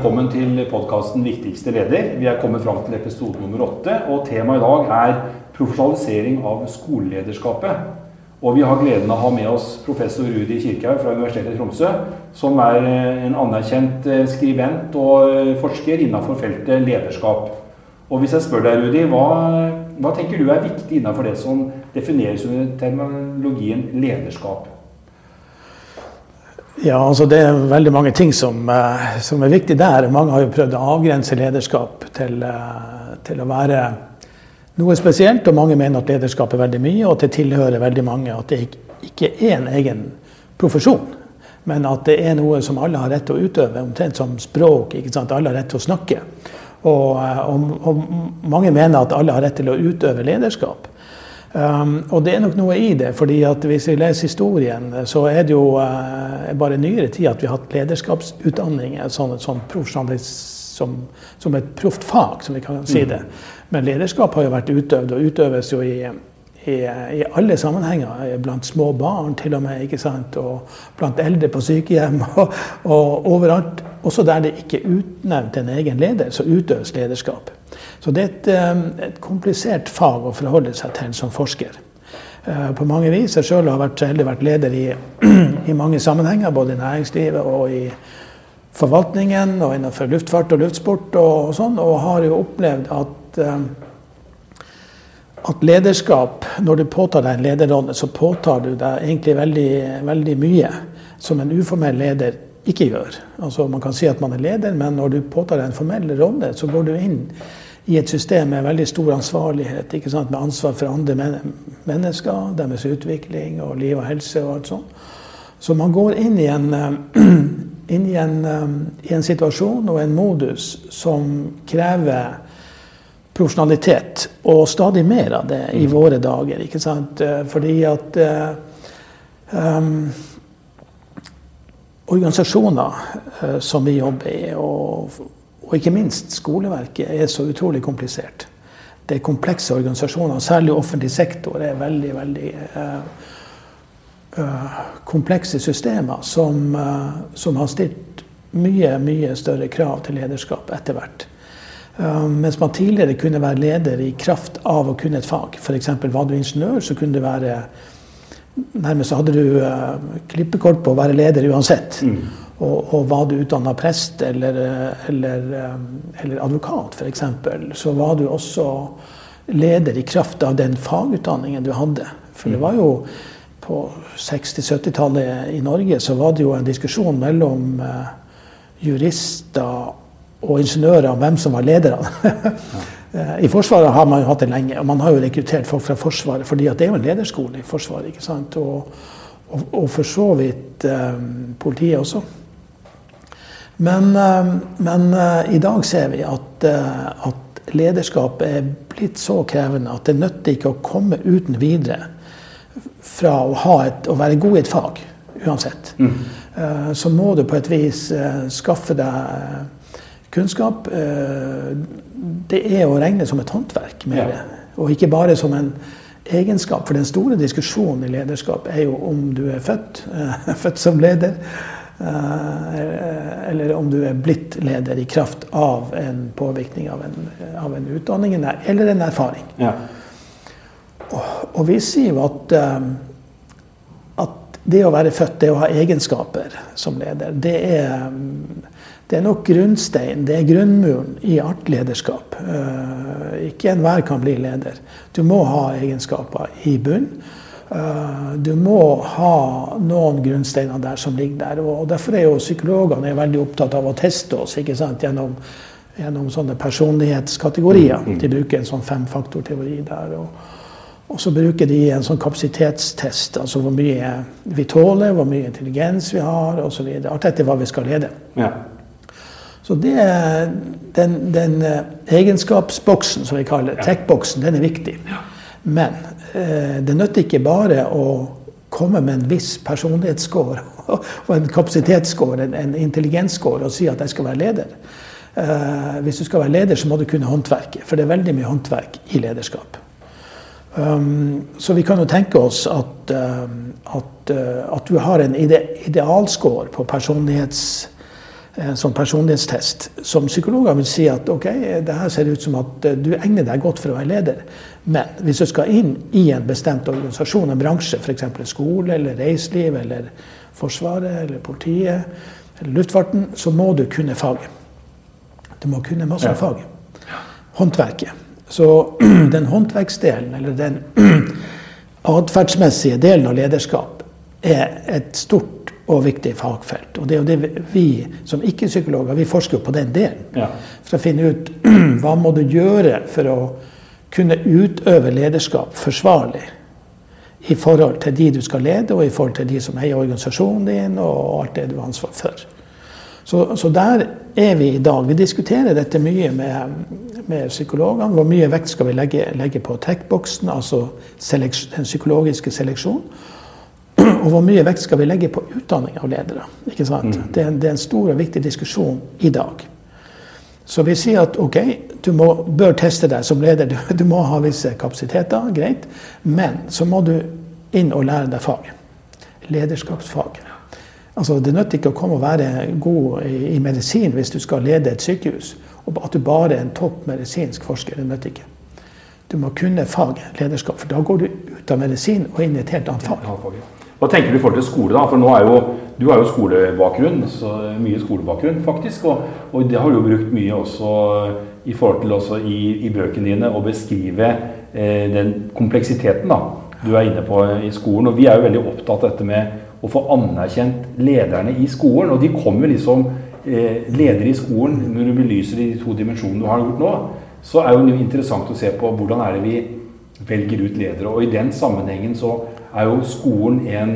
velkommen til podkasten 'Viktigste leder'. Vi er kommet fram til episode nummer åtte, og temaet i dag er profesjonalisering av skolelederskapet. Og vi har gleden av å ha med oss professor Rudi Kirkhaug fra Universitetet i Tromsø, som er eh, en anerkjent eh, skribent og eh, forsker innenfor feltet lederskap. Og hvis jeg spør deg, Rudi, hva, hva tenker du er viktig innenfor det som defineres under terminologien lederskap? Ja, altså Det er veldig mange ting som, eh, som, er viktig der. Mange har jo prøvd å avgrense lederskap til, eh, til, å være noe spesielt. Og mange mener at lederskap er veldig mye, og at det tilhører veldig mange. At det ikke er en egen profesjon, men at det er noe som alle har rett til å utøve. Omtrent som språk. ikke sant? Alle har rett til å snakke. Og, eh, og, og mange mener at alle har rett til å utøve lederskap. Um, og det er nok noe i det. fordi at Hvis vi leser historien, så er det jo uh, bare nyere tid at vi har hatt lederskapsutdanninger sånn, sånn som, som, et proft fag, som vi kan si det. Mm. Men lederskap har jo vært utøvd, og utøves jo i, i, i, alle sammenhenger. Blant små barn til og med, ikke sant? og blant eldre på sykehjem. Og, og overalt. Også der det ikke er utnevnt en egen leder, så utøves lederskap. Så det er et, eh, et komplisert fag å forholde seg til som forsker. Eh, på mange vis. Jeg sjøl har vært, heldig vært leder i, i, mange sammenhenger, både i næringslivet og i forvaltningen og innenfor luftfart og luftsport og, sånn, og har jo opplevd at, eh, at lederskap, når du påtar deg en lederrolle, så påtar du deg egentlig veldig, veldig mye som en uformell leder ikke gjør. Altså Man kan si at man er leder, men når du påtar deg en formell rolle, så går du inn i et system med veldig stor ansvarlighet. Med ansvar for andre mennesker, deres utvikling og liv og helse og alt sånt. Så man går inn i en, inn i en, i en situasjon og en modus som krever profesjonalitet, og stadig mer av det i mm. våre dager. ikke sant? Fordi at um, organisasjoner uh, som vi jobber i, og og ikke minst skoleverket er så utrolig komplisert. Det er komplekse organisasjoner, særlig offentlig sektor er veldig, veldig uh, uh, komplekse systemer som, uh, som, har stilt mye, mye større krav til lederskap etter hvert. mens man tidligere kunne være leder i kraft av å kunne et fag. F.eks. var du ingeniør, så kunne du være Nærmest hadde du klippekort på å være leder uansett. Mm. Og, og var du utdanna prest eller, eller, eh, eller advokat f.eks., så var du også leder i kraft av den fagutdanningen du hadde. For det var jo på 60-70-tallet i Norge så var det jo en diskusjon mellom jurister og ingeniører om hvem som var lederne. I Forsvaret har man jo hatt det lenge, og man har jo rekruttert folk fra Forsvaret fordi det er jo en lederskole i Forsvaret. ikke sant? Og, og, og for så vidt eh, politiet også. Men, eh, men eh, i dag ser vi at, eh, at lederskap er blitt så krevende at det nytter ikke å komme uten videre fra å, et, å være god i et fag, uansett. Mm. Så må du på et vis skaffe deg kunnskap. Det er å regne som et håndverk, mer, ja. og ikke bare som en egenskap. For den store diskusjonen i lederskap er jo om du er født, født som leder. Eh, eller om du er blitt leder i kraft av en påvirkning av en, av en utdanning eller en erfaring. Ja. Og, og, vi sier jo eh, at det å være født, det å ha egenskaper som leder, det er, det er nok grunnsteinen, det er grunnmuren i alt lederskap. Eh, ikke enhver kan bli leder. Du må ha egenskaper i bunn. Eh, du må ha noen grunnsteiner der som ligger der. og Derfor er jo psykologene veldig opptatt av å teste oss ikke sant? Gjennom, gjennom sånne personlighetskategorier. Mm, mm. De bruker en sånn femfaktorteori der. Og, og, så bruker de en sånn kapasitetstest. Altså hvor mye vi tåler, hvor mye intelligens vi har osv. Alt etter hva vi skal lede. Ja. Så det, den, den eh, egenskapsboksen, som vi kaller det, ja. trekkboksen, den er viktig. Men Eh, det nytter ikke bare å komme med en viss personlighetsscore og en kapasitetsscore, en, en intelligensscore, og si at jeg skal være leder. Eh, hvis du skal være leder, så må du kunne håndverket. For det er veldig mye håndverk i lederskap. Um, så vi kan jo tenke oss at, um, at, uh, at du har en ide idealscore på personlighets en sånn personlighetstest. Som psykologer vil si at ok, det her ser ut som at du egner deg godt for å være leder. Men hvis du skal inn i en bestemt organisasjon, en bransje, f.eks. skole eller reiseliv eller Forsvaret eller politiet eller luftfarten, så må du kunne faget. Du må kunne masse av faget. Håndverket. Så den håndverksdelen, eller den atferdsmessige delen av lederskap, er et stort og viktig fagfelt. Og det er jo det vi som ikke-psykologer vi forsker på den delen. Ja. For å finne ut hva må du gjøre for å kunne utøve lederskap forsvarlig i forhold til de du skal lede, og i forhold til de som eier organisasjonen din, og alt det du har ansvar for. Så, så, der er vi i dag. Vi diskuterer dette mye med, med psykologene. Hvor mye vekt skal vi legge, legge på trekkboksen, altså den psykologiske seleksjonen. Og hvor mye vekt skal vi legge på utdanning av ledere? Ikke sant? Mm. Det, er en, det, er en, stor og viktig diskusjon i dag. Så vi sier at ok, du må, bør teste deg som leder. Du, du, må ha visse kapasiteter, greit. Men så må du inn og lære deg fag. Lederskapsfag. Altså, det nytter ikke å komme og være god i, i, medisin hvis du skal lede et sykehus. Og at du bare er en topp medisinsk forsker. Det nytter ikke. Du må kunne faget lederskap, for da går du ut av medisin og inn i et helt annet fag. Hva tenker du i forhold til skole, da? For nå er jo, du har jo skolebakgrunn, så mye skolebakgrunn faktisk. Og, og, det har du jo brukt mye også i forhold til også i, i bøkene dine å beskrive eh, den kompleksiteten da, du er inne på i skolen. Og vi er jo veldig opptatt av dette med å få anerkjent lederne i skolen. Og de kommer liksom eh, ledere i skolen når du belyser de to dimensjonene du har gjort nå. Så er det jo interessant å se på hvordan er det vi velger ut ledere. Og i den sammenhengen så er jo skolen en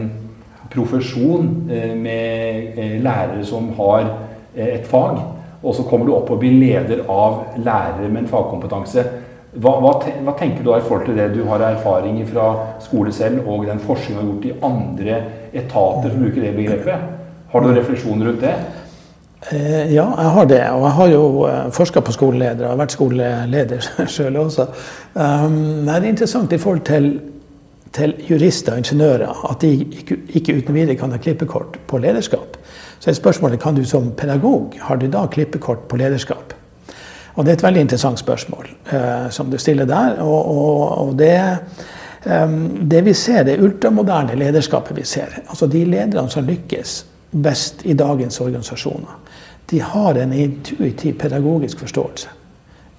profesjon eh, med eh, lærere som har eh, et fag. Og så kommer du opp og blir leder av lærere med en fagkompetanse. Hva, hva, hva, tenker du da i forhold til det du har erfaring fra skole selv, og den forskningen du har gjort i andre etater som bruker det begrepet? Har du refleksjoner rundt det? Ja, jeg har det. Og jeg har jo forska på skoleledere og vært skoleleder sjøl også. Um, det er interessant i forhold til til jurister og ingeniører at de ikke, ikke uten videre kan ha klippekort på lederskap. Så er spørsmålet kan du som pedagog har du da klippekort på lederskap. Og Det er et veldig interessant spørsmål uh, som du stiller der. Og, og, og det, det, vi ser, det ultramoderne lederskapet vi ser, altså de lederne som lykkes best i dagens organisasjoner, de har en intuitiv pedagogisk forståelse.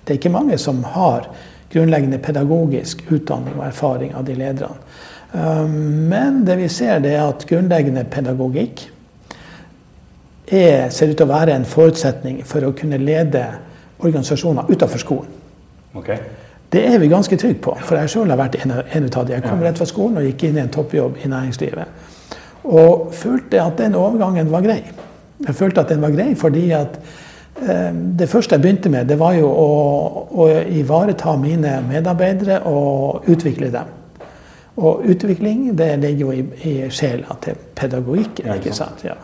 Det er ikke mange som har grunnleggende pedagogisk utdanning og erfaring av de lederne. Um, men det vi ser, det er at grunnleggende pedagogikk er, ser ut til å være en forutsetning for å kunne lede organisasjoner utenfor skolen. Okay. Det er vi ganske trygge på, for jeg sjøl har vært en, en av de. Jeg kom rett fra skolen og gikk inn i en toppjobb i næringslivet. Og følte at den overgangen var grei. Jeg følte at den var grei fordi at Eh, det første jeg begynte med, det var jo å, å ivareta mine medarbeidere og utvikle dem. Og utvikling det ligger jo i, i sjela til pedagogikken. ikke sant? Ja.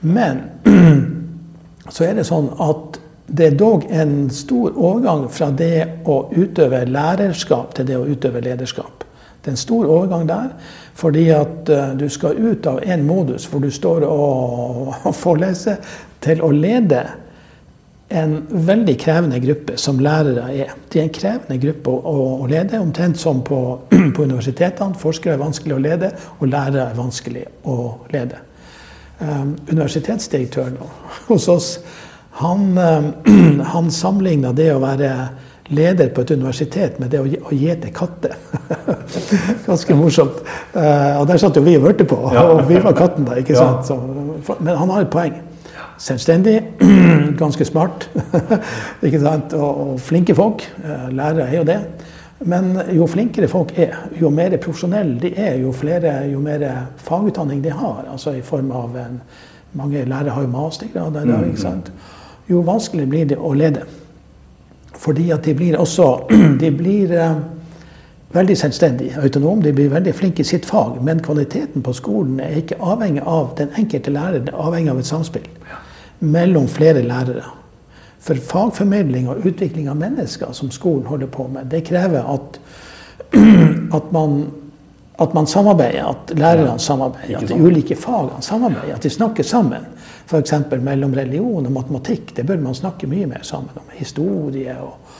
Men så er det sånn at det er dog en stor overgang fra det å utøve lærerskap til det å utøve lederskap. Det er en stor overgang der, fordi at uh, du skal ut av en modus hvor du står og foreleser, til å lede en veldig krevende gruppe som lærere er. De er en krevende gruppe å, å lede, omtrent som på, på, universitetene. Forskere er vanskelig å lede, og lærere er vanskelig å lede. Um, universitetsdirektøren hos oss han, um, han sammenligna det å være leder på et universitet med det å, gjete katter. Ganske morsomt. Uh, og der satt jo vi og hørte på, og vi var katten da. ikke sant? Så, men han har et poeng selvstendig, ganske smart ikke sant? Og, og, flinke folk. Eh, lærere er jo det. Men jo flinkere folk er, jo mer profesjonelle de er, jo, flere, jo mer fagutdanning de har, altså i form av en, Mange lærere har jo mastergrad. ikke sant? Jo vanskeligere blir det å lede. Fordi at de blir også De blir uh, veldig selvstendige, autonome. De blir veldig flinke i sitt fag. Men kvaliteten på skolen er ikke avhengig av den enkelte lærer, det er avhengig av et samspill mellom flere lærere. For fagformidling og utvikling av mennesker, som skolen holder på med, det krever at, at, man, at man, samarbeider, at lærerne samarbeider, at de ulike fagene samarbeider, at de snakker sammen. F.eks. mellom religion og matematikk. Det bør man snakke mye mer sammen om. Historie og,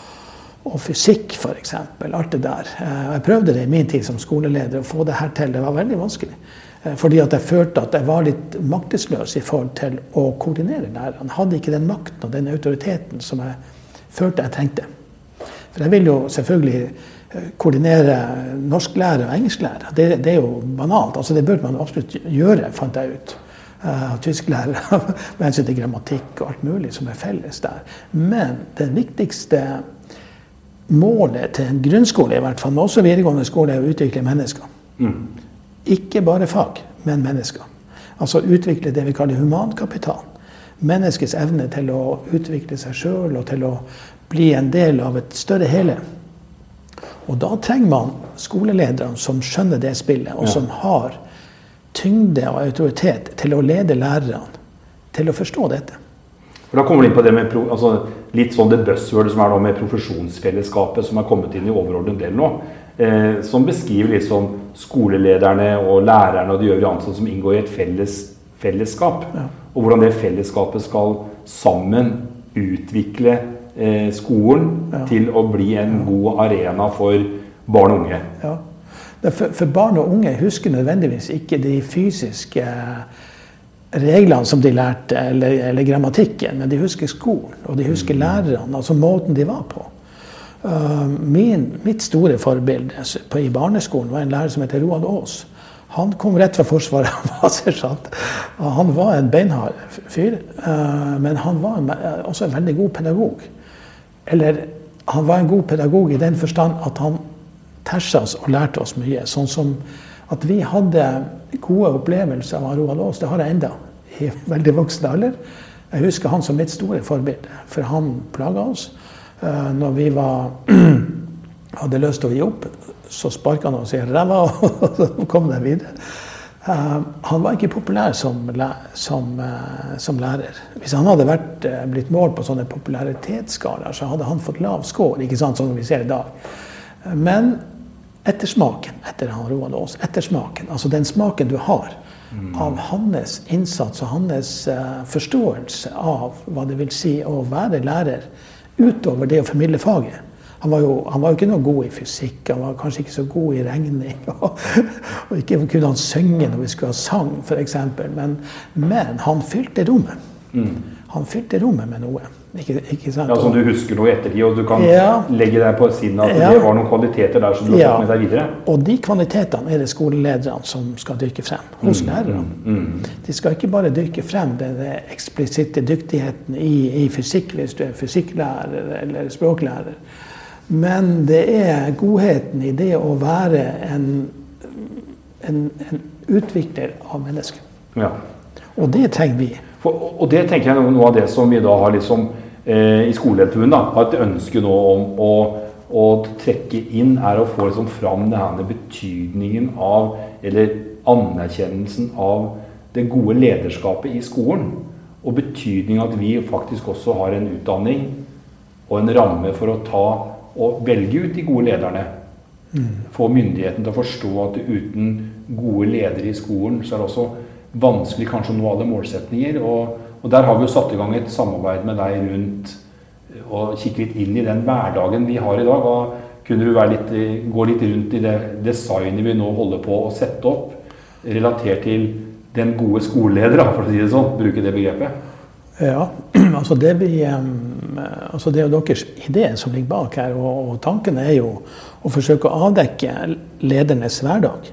og fysikk, f.eks. Alt det der. Eh, jeg prøvde det i min tid som skoleleder, å få det her til. Det var veldig vanskelig. Eh, fordi at jeg følte at jeg var litt maktesløs i forhold til å koordinere lærerne. Jeg hadde ikke den makten og den autoriteten som jeg følte jeg trengte. For jeg vil jo selvfølgelig eh, koordinere norsklærer og engelsklærer. Det, det, er jo banalt. altså Det bør man absolutt gjøre, fant jeg ut. Uh, tysklærere med hensyn til grammatikk og alt mulig som er felles der. Men det viktigste målet til en grunnskole, i hvert fall, men også videregående skole, er å utvikle mennesker. Mm. Ikke bare fag, men mennesker. Altså utvikle det vi kaller humankapital. Menneskets evne til å utvikle seg sjøl og til å bli en del av et større hele. Og da trenger man skoleledere som skjønner det spillet, og som har tyngde og autoritet til å lede lærerne til å forstå dette. For Da kommer vi inn på det med altså, litt sånn det buzzwordet som er nå med profesjonsfellesskapet, som er kommet inn i overordnet del nå. Eh, som beskriver liksom skolelederne og lærerne og de øvrige ansatte som inngår i et felles, fellesskap. Ja. Og hvordan det fellesskapet skal sammen utvikle eh, skolen ja. til å bli en god arena for barn og unge. Ja. For, for, barn og unge husker nødvendigvis ikke de fysiske reglene som de lærte, eller, eller grammatikken, men de husker skolen, og de husker mm. lærerne, altså måten de var på. Uh, min, mitt store forbilde på, i barneskolen var en lærer som heter Roald Aas. Han kom rett fra Forsvaret. Han var sersjant. Han var en beinhard fyr, uh, men han var også en veldig god pedagog. Eller han var en god pedagog i den forstand at han tersa oss og lærte oss mye. Sånn som at vi hadde gode opplevelser av Roald Aas. Det har jeg enda i veldig voksen alder. Jeg husker han som mitt store forbilde, for han plaga oss. Uh, når vi var, hadde lyst til å gi opp, så sparka han oss i ræva, og så kom det videre. Uh, han var ikke populær som, som, uh, som, lærer. Hvis han hadde vært, blitt målt på sånne popularitetsskalaer, så hadde han fått lav score, ikke sant, sånn som vi ser i dag. Men ettersmaken etter han Roald Aas, ettersmaken, altså den smaken du har av hans innsats og hans forståelse av hva det vil si å være lærer, utover det å formidle faget. Han var, jo, han var jo ikke noe god i fysikk, han var kanskje ikke så god i regning. Og, og ikke kunne han synge når vi skulle ha sang, f.eks. Men, men han fylte rommet. Mm. Han fylte rommet med noe. Ikke, ikke sant? Ja, Som du husker noe i ettertid, og du kan ja. legge deg på sinnet at ja. det var noen kvaliteter der som du har ja. fått med deg videre? Og de kvalitetene er det skolelederne som skal dyrke frem hos mm. lærerne. Mm. mm. De skal ikke bare dyrke frem den eksplisitte dyktigheten i, i, fysikk, hvis du er fysikklærer eller språklærer. Men det er godheten i det å være en, en, en utvikler av mennesker. Ja. Og det trenger vi. For, og det tenker jeg er noe av det som vi da har liksom eh, i Skolelederforbundet har et ønske nå om å, å, trekke inn, er å få liksom fram denne betydningen av, eller anerkjennelsen av det gode lederskapet i skolen. Og betydningen av at vi faktisk også har en utdanning og en ramme for å ta og velge ut de gode lederne. Mm. Få myndigheten til å forstå at uten gode ledere i skolen, så er det også vanskelig kanskje å nå alle målsetninger. Og, og, der har vi jo satt i gang et samarbeid med deg rundt og kikke litt inn i den hverdagen vi har i dag. Og kunne du litt, gå litt rundt i det designet vi nå holder på å sette opp, relatert til den gode skoleleder, for å si det sånn, bruke det begrepet? Ja, altså det, blir, altså det er jo deres idé som ligger bak her. Og tanken er jo å forsøke å avdekke ledernes hverdag.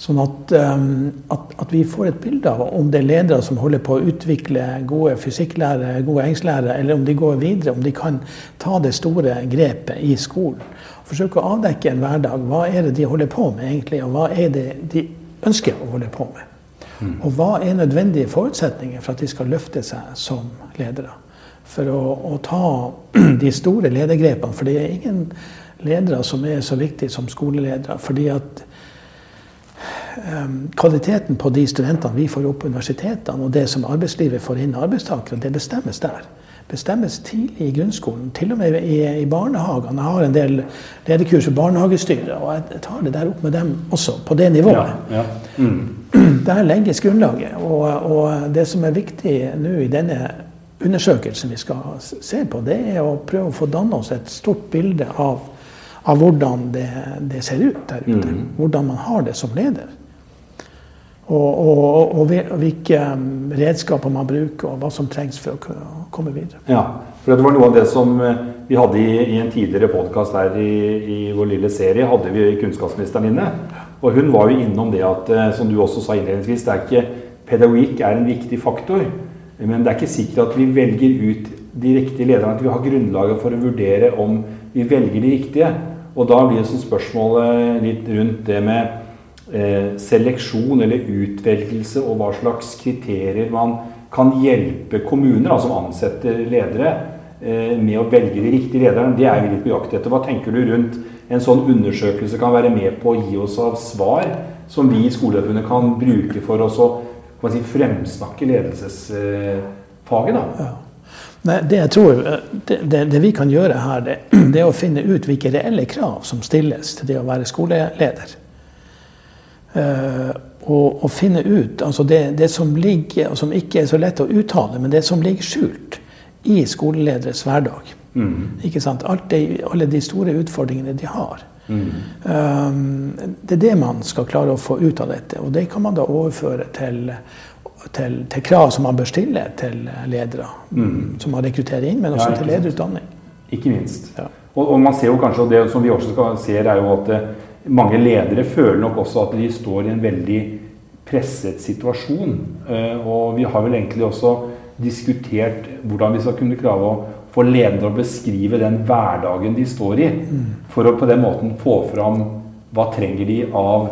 Sånn at, um, at, at, vi får et bilde av om det er ledere som holder på å utvikle gode fysikklærere, gode engelsklærere, eller om de går videre, om de kan ta det store grepet i skolen. Forsøke å avdekke en hverdag. Hva er det de holder på med egentlig, og hva er det de ønsker å holde på med? Mm. Og hva er nødvendige forutsetninger for at de skal løfte seg som ledere? For å, å ta de store ledergrepene. For det er ingen ledere som er så viktige som skoleledere. fordi at kvaliteten på de studentene vi får opp på universitetene, og det som arbeidslivet får inn arbeidstakere, det bestemmes der. Bestemmes tidlig i grunnskolen, til og med i, i barnehagene. Jeg har en del lederkurs for barnehagestyret, og jeg tar det der opp med dem også, på det nivået. Ja, ja. Mm. Der legges grunnlaget. Og, og det som er viktig nå i denne undersøkelsen vi skal se på, det er å prøve å få danne oss et stort bilde av, av hvordan det, det, ser ut der ute. Mm. Hvordan man har det som leder. Og, og, og, hvilke um, redskaper man bruker, og hva som trengs for å komme videre. Ja, for Det var noe av det som eh, vi hadde i, i en tidligere podkast her i, i, vår lille serie. hadde vi kunnskapsministeren inne. Og hun var jo innom det at, eh, som du også sa innledningsvis, det er ikke pedagogikk er en viktig faktor. Men det er ikke sikkert at vi velger ut de riktige lederne. At vi har grunnlaget for å vurdere om vi velger de riktige. Og da blir det som spørsmålet litt rundt det med seleksjon eller utvelgelse, og hva slags kriterier man kan hjelpe kommuner, altså ansetter ledere, eh, med å velge de riktige lederne. Det er vi litt på jakt etter. Hva tenker du rundt en sånn undersøkelse kan være med på å gi oss av svar som vi i Skolelederforbundet kan bruke for oss å si, fremsnakke ledelsesfaget. da. Nei, det jeg tror, det, det, det, vi kan gjøre her, det, det, er å finne ut hvilke reelle krav som stilles til det å være skoleleder. Og, og, finne ut altså det, som ligger, og som ikke er så lett å uttale, men det som ligger skjult i skolelederes hverdag. Mm. Ikke sant? Det, alle de store utfordringene de har. Mm. Um, det er det man skal klare å få ut av dette. Og det kan man da overføre til, til, til krav som man bør stille til ledere. Mm. Som man rekrutterer inn, men også ja, til lederutdanning. Ikke minst. Ja. Og, og, man ser jo kanskje, og det som vi også ser, er jo at eh, mange ledere føler nok også at de står i en veldig presset situasjon. Uh, og vi har vel egentlig også diskutert hvordan vi skal kunne klare å få ledere å beskrive den hverdagen de står i. For å på den måten få fram hva trenger de av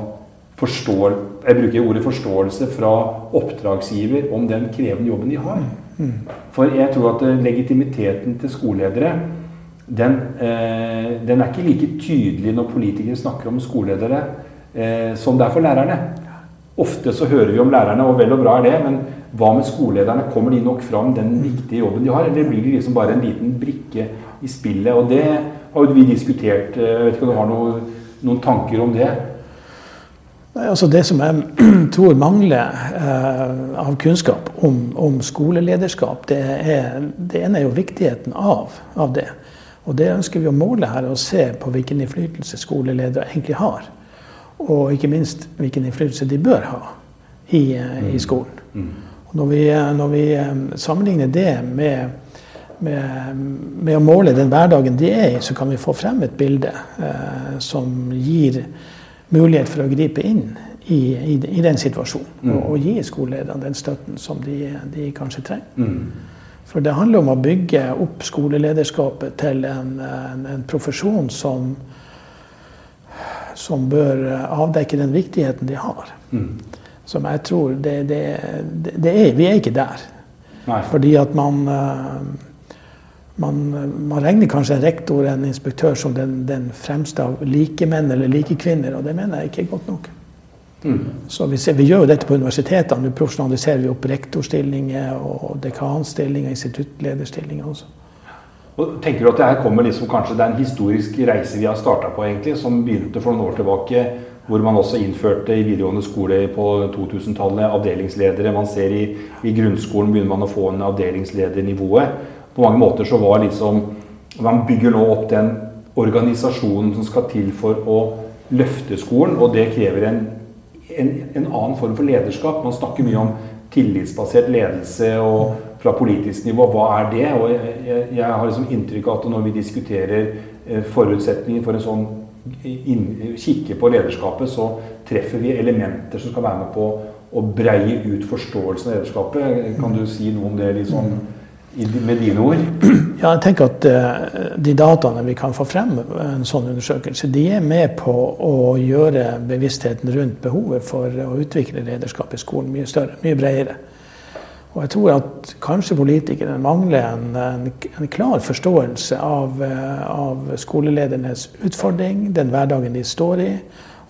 forståel jeg bruker ordet forståelse fra oppdragsgiver om den krevende jobben de har. For jeg tror at eh, legitimiteten til skoleledere den, eh, den er ikke like tydelig når politikere snakker om skoleledere eh, som det er for lærerne. Ofte så hører vi om lærerne, og vel og bra er det, men hva med skolelederne? Kommer de nok fram den viktige jobben de har, eller blir de liksom bare en liten brikke i spillet? Og det har jo vi diskutert. Eh, jeg vet ikke om du har noen, noen tanker om det? Nei, altså Det som jeg tror mangler eh, av kunnskap om, om skolelederskap, det, er, det, ene er jo viktigheten av, av, det. Og det ønsker vi å måle her, og se på hvilken innflytelse skoleledere egentlig har og ikke minst hvilken innflytelse de bør ha i, eh, i mm. skolen. Og Når vi, eh, når vi, eh, sammenligner det med, med, med, å måle den hverdagen de er i, så kan vi få frem et bilde eh, som gir mulighet for å gripe inn i, i, i den situasjonen. Mm. Og, og, gi skolelederne den støtten som de, de kanskje trenger. Mm. For det handler om å bygge opp skolelederskapet til en, en, en profesjon som, som bør avdekke den viktigheten de har. Mm. Som jeg tror det, det, det, er Vi er ikke der. Nei. Fordi at man, eh, man, man regner kanskje en rektor en inspektør som den, den fremste av likemenn eller likekvinner, og det mener jeg ikke er godt nok. Mm. Så vi, ser, vi, gjør jo dette på universitetene. Nå profesjonaliserer vi opp rektorstillinger og dekanstillinger, instituttlederstillinger også. Og tenker du at det her kommer liksom kanskje Det er en historisk reise vi har starta på, egentlig, som begynte for noen år tilbake. Hvor man også innførte i videregående skole på 2000-tallet avdelingsledere. Man ser i, i, grunnskolen begynner man å få en avdelingsledernivået. På mange måter så var liksom Man bygger nå opp den organisasjonen som skal til for å løfte skolen, og det krever en, en, en annen form for lederskap. Man snakker mye om tillitsbasert ledelse og fra politisk nivå. Hva er det? Og jeg, jeg har liksom inntrykk av at når vi diskuterer eh, forutsetninger for en sånn inn, kikke på lederskapet, så treffer vi elementer som skal være med på å breie ut forståelsen av lederskapet. Kan du si noe om det liksom, med dine ord? Ja, jeg tenker at uh, De dataene vi kan få frem en sånn undersøkelse, de er med på å gjøre bevisstheten rundt behovet for å utvikle lederskap i skolen mye større, mye bredere. Og jeg tror at kanskje politikerne mangler en, en, en klar forståelse av, eh, av, skoleledernes utfordring, den hverdagen de står i,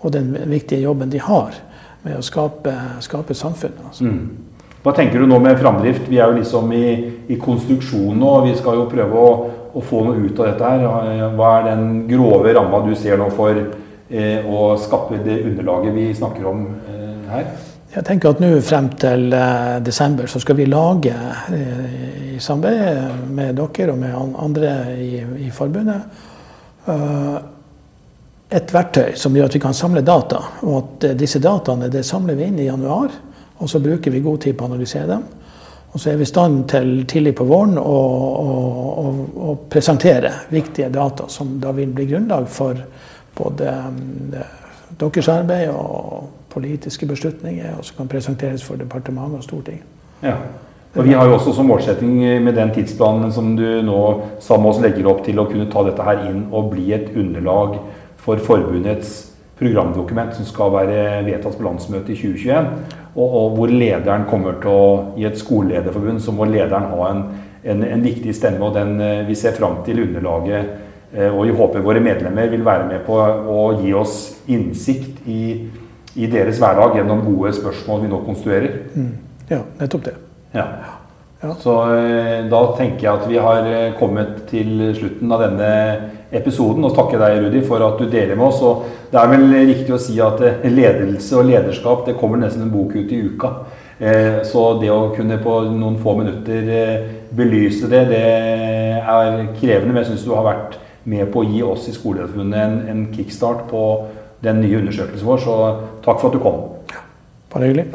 og den viktige jobben de har med å skape, skape samfunnet. Altså. Mm. Hva tenker du nå med framdrift? Vi er jo liksom i, i konstruksjon nå. og Vi skal jo prøve å, å, få noe ut av dette her. Hva er den grove ramma du ser nå for eh, å skaffe det underlaget vi snakker om eh, her? Jeg tenker at nå frem til eh, desember så skal vi lage, eh, i samarbeid med dere og med andre i, i forbundet, eh, et verktøy som gjør at vi kan samle data. Og at disse dataene det samler vi inn i januar, og så bruker vi god tid på å analysere dem. Og så er vi i stand til tidlig på våren å, å, å, å presentere viktige data som da vil bli grunnlag for både deres arbeid og politiske beslutninger, og som kan presenteres for departementet og Stortinget. Ja. Og Vi har jo også som målsetting med den tidsplanen som du nå sammen med oss legger opp til å kunne ta dette her inn og bli et underlag for forbundets programdokument som skal være vedtatt på landsmøtet i 2021. Og, og, hvor lederen kommer til å I et skolelederforbund så må lederen ha en, en, en viktig stemme. og den eh, Vi ser fram til underlaget, eh, og vi håper våre medlemmer vil være med på å gi oss innsikt i i deres hverdag gjennom gode spørsmål vi nå konstruerer. Mm. Ja, nettopp det. Ja. Ja. Så eh, da tenker jeg at vi har eh, kommet til slutten av denne episoden. Og takke deg, Rudi, for at du deler med oss. Og det er vel riktig å si at eh, ledelse og lederskap det kommer nesten en bok ut i uka. Så det å kunne på noen få minutter belyse det, det er krevende. Men jeg syns du har vært med på å gi oss i Skolelederforbundet en, en kickstart på den nye undersøkelsen vår. Så takk for at du kom. Bare hyggelig.